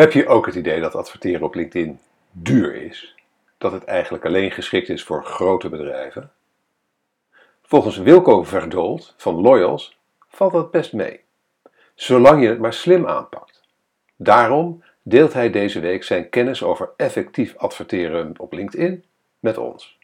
Heb je ook het idee dat adverteren op LinkedIn duur is? Dat het eigenlijk alleen geschikt is voor grote bedrijven? Volgens Wilco Verdold van Loyals valt dat best mee, zolang je het maar slim aanpakt. Daarom deelt hij deze week zijn kennis over effectief adverteren op LinkedIn met ons.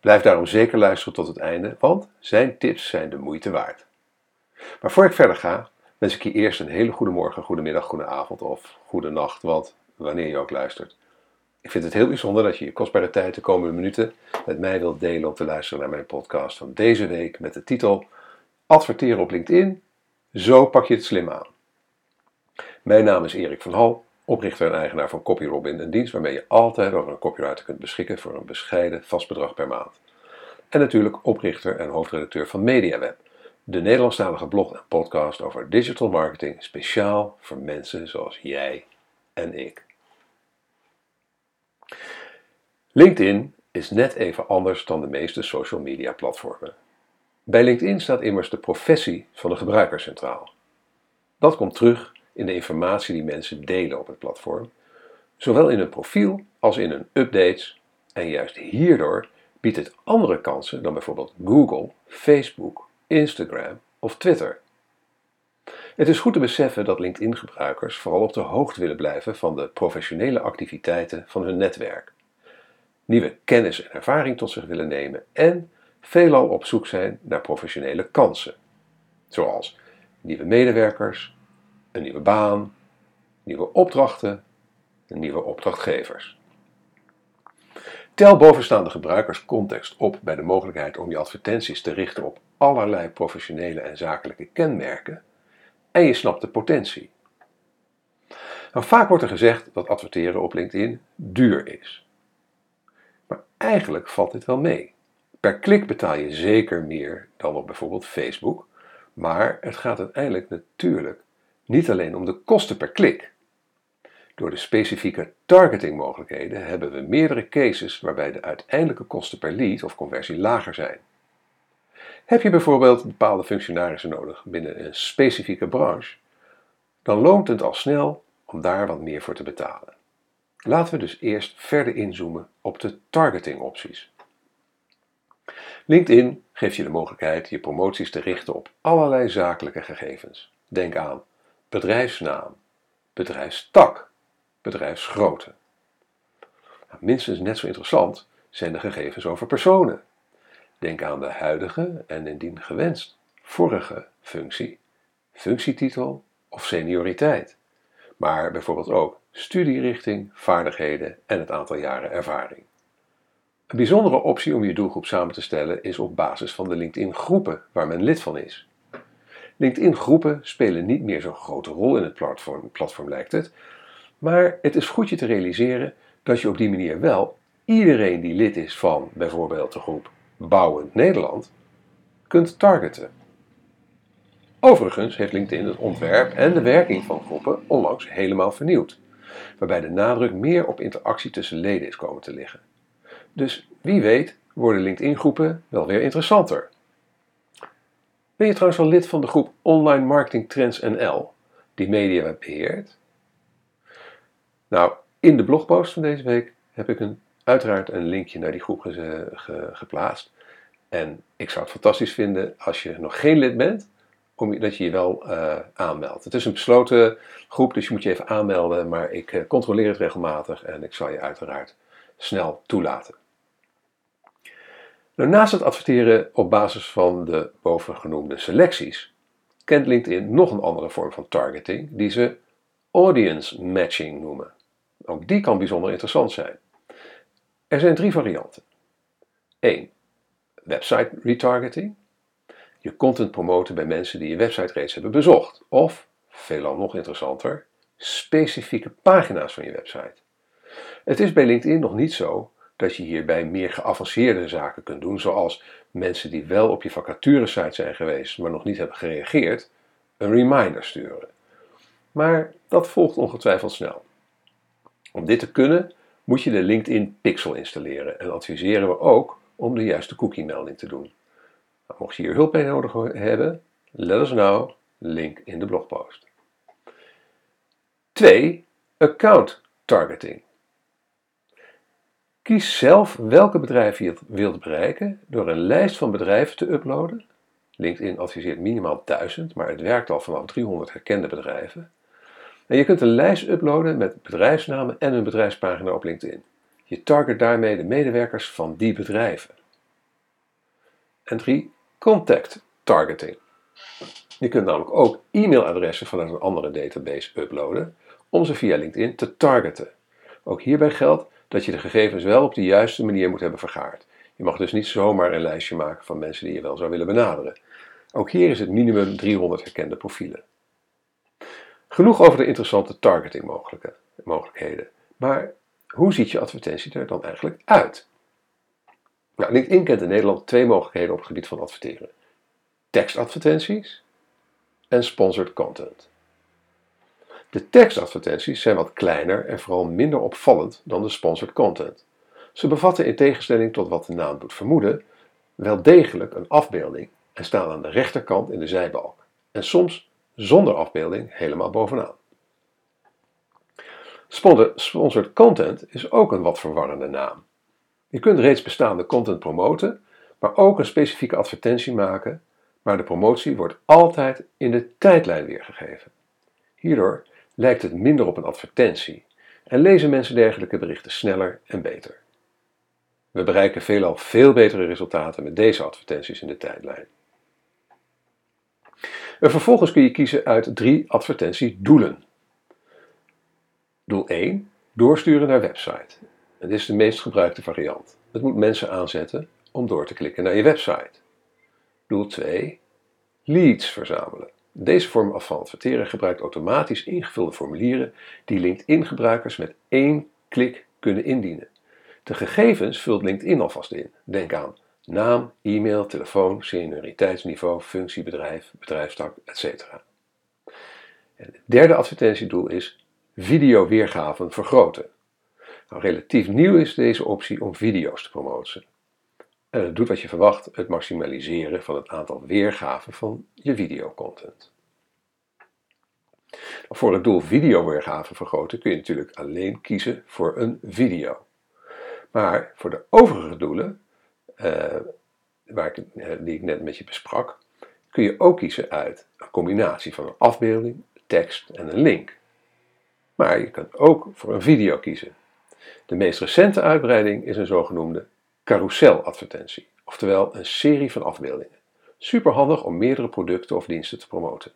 Blijf daarom zeker luisteren tot het einde, want zijn tips zijn de moeite waard. Maar voor ik verder ga, wens ik je eerst een hele goede morgen, goede middag, goede avond of goede nacht, want wanneer je ook luistert. Ik vind het heel bijzonder dat je je kostbare tijd de komende minuten met mij wilt delen om te luisteren naar mijn podcast van deze week met de titel Adverteren op LinkedIn, zo pak je het slim aan. Mijn naam is Erik van Hal, oprichter en eigenaar van CopyRobin, een dienst waarmee je altijd over een copywriter kunt beschikken voor een bescheiden vast bedrag per maand. En natuurlijk oprichter en hoofdredacteur van MediaWeb, de Nederlandstalige blog en podcast over digital marketing speciaal voor mensen zoals jij en ik. LinkedIn is net even anders dan de meeste social media platformen. Bij LinkedIn staat immers de professie van de gebruiker centraal. Dat komt terug in de informatie die mensen delen op het platform, zowel in hun profiel als in hun updates, en juist hierdoor biedt het andere kansen dan bijvoorbeeld Google, Facebook, Instagram of Twitter. Het is goed te beseffen dat LinkedIn-gebruikers vooral op de hoogte willen blijven van de professionele activiteiten van hun netwerk, nieuwe kennis en ervaring tot zich willen nemen en veelal op zoek zijn naar professionele kansen, zoals nieuwe medewerkers, een nieuwe baan, nieuwe opdrachten en nieuwe opdrachtgevers. Tel bovenstaande gebruikerscontext op bij de mogelijkheid om je advertenties te richten op allerlei professionele en zakelijke kenmerken en je snapt de potentie. Nou, vaak wordt er gezegd dat adverteren op LinkedIn duur is. Maar eigenlijk valt dit wel mee. Per klik betaal je zeker meer dan op bijvoorbeeld Facebook, maar het gaat uiteindelijk natuurlijk niet alleen om de kosten per klik. Door de specifieke targetingmogelijkheden hebben we meerdere cases waarbij de uiteindelijke kosten per lead of conversie lager zijn. Heb je bijvoorbeeld bepaalde functionarissen nodig binnen een specifieke branche, dan loont het al snel om daar wat meer voor te betalen. Laten we dus eerst verder inzoomen op de targetingopties. LinkedIn geeft je de mogelijkheid je promoties te richten op allerlei zakelijke gegevens. Denk aan bedrijfsnaam, bedrijfstak, bedrijfsgrootte. Nou, minstens net zo interessant zijn de gegevens over personen. Denk aan de huidige en indien gewenst vorige functie, functietitel of senioriteit. Maar bijvoorbeeld ook studierichting, vaardigheden en het aantal jaren ervaring. Een bijzondere optie om je doelgroep samen te stellen is op basis van de LinkedIn groepen waar men lid van is. LinkedIn-groepen spelen niet meer zo'n grote rol in het platform, platform, lijkt het. Maar het is goed je te realiseren dat je op die manier wel iedereen die lid is van bijvoorbeeld de groep Bouwend Nederland kunt targeten. Overigens heeft LinkedIn het ontwerp en de werking van groepen onlangs helemaal vernieuwd, waarbij de nadruk meer op interactie tussen leden is komen te liggen. Dus wie weet worden LinkedIn-groepen wel weer interessanter. Ben je trouwens wel lid van de groep Online Marketing Trends NL, die MediaWeb beheert? Nou, in de blogpost van deze week heb ik een, uiteraard een linkje naar die groep geplaatst. En ik zou het fantastisch vinden als je nog geen lid bent, om, dat je je wel uh, aanmeldt. Het is een besloten groep, dus je moet je even aanmelden, maar ik uh, controleer het regelmatig en ik zal je uiteraard snel toelaten. Nou, naast het adverteren op basis van de bovengenoemde selecties, kent LinkedIn nog een andere vorm van targeting die ze audience matching noemen. Ook die kan bijzonder interessant zijn. Er zijn drie varianten. 1. Website retargeting. Je content promoten bij mensen die je website reeds hebben bezocht. Of, veelal nog interessanter, specifieke pagina's van je website. Het is bij LinkedIn nog niet zo dat je hierbij meer geavanceerde zaken kunt doen, zoals mensen die wel op je vacaturesite zijn geweest, maar nog niet hebben gereageerd, een reminder sturen. Maar dat volgt ongetwijfeld snel. Om dit te kunnen moet je de LinkedIn Pixel installeren en adviseren we ook om de juiste cookie-melding te doen. Nou, mocht je hier hulp bij nodig hebben, let us know, link in de blogpost. 2. account targeting. Kies zelf welke bedrijven je wilt bereiken door een lijst van bedrijven te uploaden. LinkedIn adviseert minimaal 1000, maar het werkt al vanaf 300 herkende bedrijven. Je kunt een lijst uploaden met bedrijfsnamen en een bedrijfspagina op LinkedIn. Je target daarmee de medewerkers van die bedrijven. En 3. Contact targeting. Je kunt namelijk ook e-mailadressen vanuit een andere database uploaden om ze via LinkedIn te targeten. Ook hierbij geldt dat je de gegevens wel op de juiste manier moet hebben vergaard. Je mag dus niet zomaar een lijstje maken van mensen die je wel zou willen benaderen. Ook hier is het minimum 300 herkende profielen. Genoeg over de interessante targeting mogelijkheden. Maar hoe ziet je advertentie er dan eigenlijk uit? Nou, LinkedIn kent in Nederland twee mogelijkheden op het gebied van adverteren: tekstadvertenties en sponsored content. De tekstadvertenties zijn wat kleiner en vooral minder opvallend dan de sponsored content. Ze bevatten in tegenstelling tot wat de naam doet vermoeden, wel degelijk een afbeelding en staan aan de rechterkant in de zijbalk. En soms zonder afbeelding helemaal bovenaan. Sponsored content is ook een wat verwarrende naam. Je kunt reeds bestaande content promoten, maar ook een specifieke advertentie maken, maar de promotie wordt altijd in de tijdlijn weergegeven. Hierdoor lijkt het minder op een advertentie en lezen mensen dergelijke berichten sneller en beter. We bereiken veelal veel betere resultaten met deze advertenties in de tijdlijn. En vervolgens kun je kiezen uit drie advertentiedoelen. Doel 1: doorsturen naar website. dit is de meest gebruikte variant. Het moet mensen aanzetten om door te klikken naar je website. Doel 2: leads verzamelen. Deze vorm van adverteren gebruikt automatisch ingevulde formulieren die LinkedIn-gebruikers met één klik kunnen indienen. De gegevens vult LinkedIn alvast in. Denk aan naam, e-mail, telefoon, senioriteitsniveau, functie, bedrijf, bedrijfstak, etc. En het derde advertentiedoel is videoweergaven vergroten. Nou, relatief nieuw is deze optie om video's te promoten. En het doet wat je verwacht, het maximaliseren van het aantal weergaven van je videocontent. Voor het doel videoweergaven vergroten kun je natuurlijk alleen kiezen voor een video. Maar voor de overige doelen, waar ik, eh, die ik net met je besprak, kun je ook kiezen uit een combinatie van een afbeelding, tekst en een link. Maar je kunt ook voor een video kiezen. De meest recente uitbreiding is een zogenoemde carouseladvertentie, oftewel een serie van afbeeldingen. Superhandig om meerdere producten of diensten te promoten.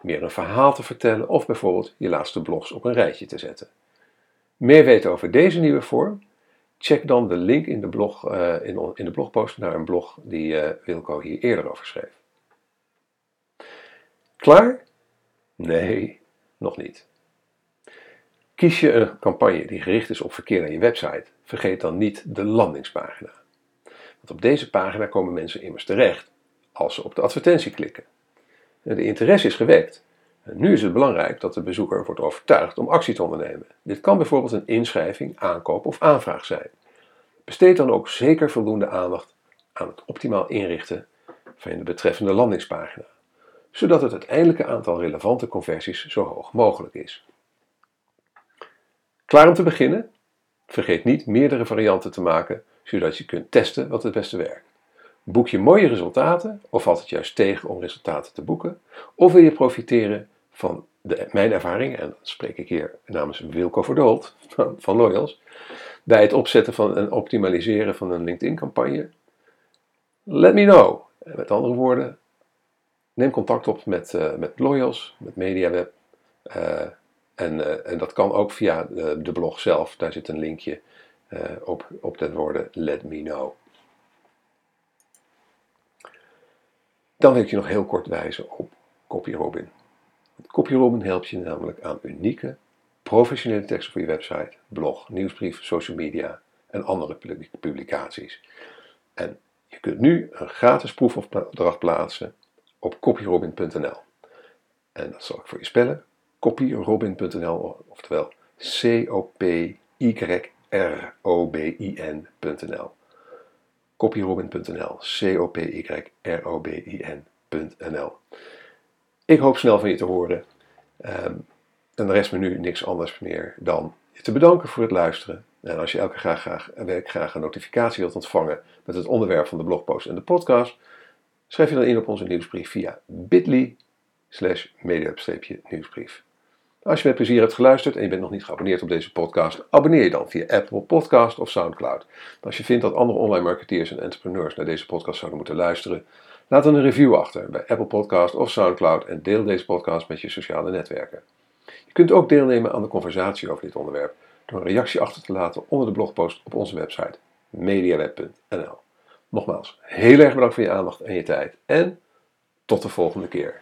Meer een verhaal te vertellen of bijvoorbeeld je laatste blogs op een rijtje te zetten. Meer weten over deze nieuwe vorm? Check dan de link in de, blog, uh, in, in, de blogpost naar een blog die uh, Wilco hier eerder over schreef. Klaar? Nee, nog niet. Kies je een campagne die gericht is op verkeer naar je website, vergeet dan niet de landingspagina. Want op deze pagina komen mensen immers terecht als ze op de advertentie klikken. De interesse is gewekt. Nu is het belangrijk dat de bezoeker wordt overtuigd om actie te ondernemen. Dit kan bijvoorbeeld een inschrijving, aankoop of aanvraag zijn. Besteed dan ook zeker voldoende aandacht aan het optimaal inrichten van de betreffende landingspagina, zodat het uiteindelijke aantal relevante conversies zo hoog mogelijk is. Klaar om te beginnen? Vergeet niet meerdere varianten te maken, zodat je kunt testen wat het beste werkt. Boek je mooie resultaten of valt het juist tegen om resultaten te boeken? Of wil je profiteren van de, mijn ervaring, en dan spreek ik hier namens Wilco Verdold van, Loyals, bij het opzetten van en optimaliseren van een LinkedIn-campagne? Let me know. Met andere woorden, neem contact op met, uh, met Loyals, met MediaWeb. Uh, en, uh, en dat kan ook via de, blog zelf. Daar zit een linkje op, op de woorden Let me know. Dan wil ik je nog heel kort wijzen op CopyRobin. CopyRobin helpt je namelijk aan unieke, professionele teksten voor je website, blog, nieuwsbrief, social media en andere publicaties. En je kunt nu een gratis proefopdracht plaatsen op copyrobin.nl. En dat zal ik voor je spellen. copyrobin.nl, oftewel C-O-P-Y-R-O-B-I-N.nl copyrobin.nl. C-O-P-Y-R-O-B-I-N.nl. Ik hoop snel van je te horen. Um, En er rest me nu niks anders meer dan je te bedanken voor het luisteren. En als je elke graag, graag, week graag een notificatie wilt ontvangen met het onderwerp van de blogpost en de podcast, schrijf je dan in op onze nieuwsbrief via bit.ly slash media-nieuwsbrief. Als je met plezier hebt geluisterd en je bent nog niet geabonneerd op deze podcast, abonneer je dan via Apple Podcast of Soundcloud. als je vindt dat andere online marketeers en entrepreneurs naar deze podcast zouden moeten luisteren, laat een review achter bij Apple Podcast of Soundcloud en deel deze podcast met je sociale netwerken. Je kunt ook deelnemen aan de conversatie over dit onderwerp door een reactie achter te laten onder de blogpost op onze website mediaweb.nl. Nogmaals, heel erg bedankt voor je aandacht en je tijd en tot de volgende keer.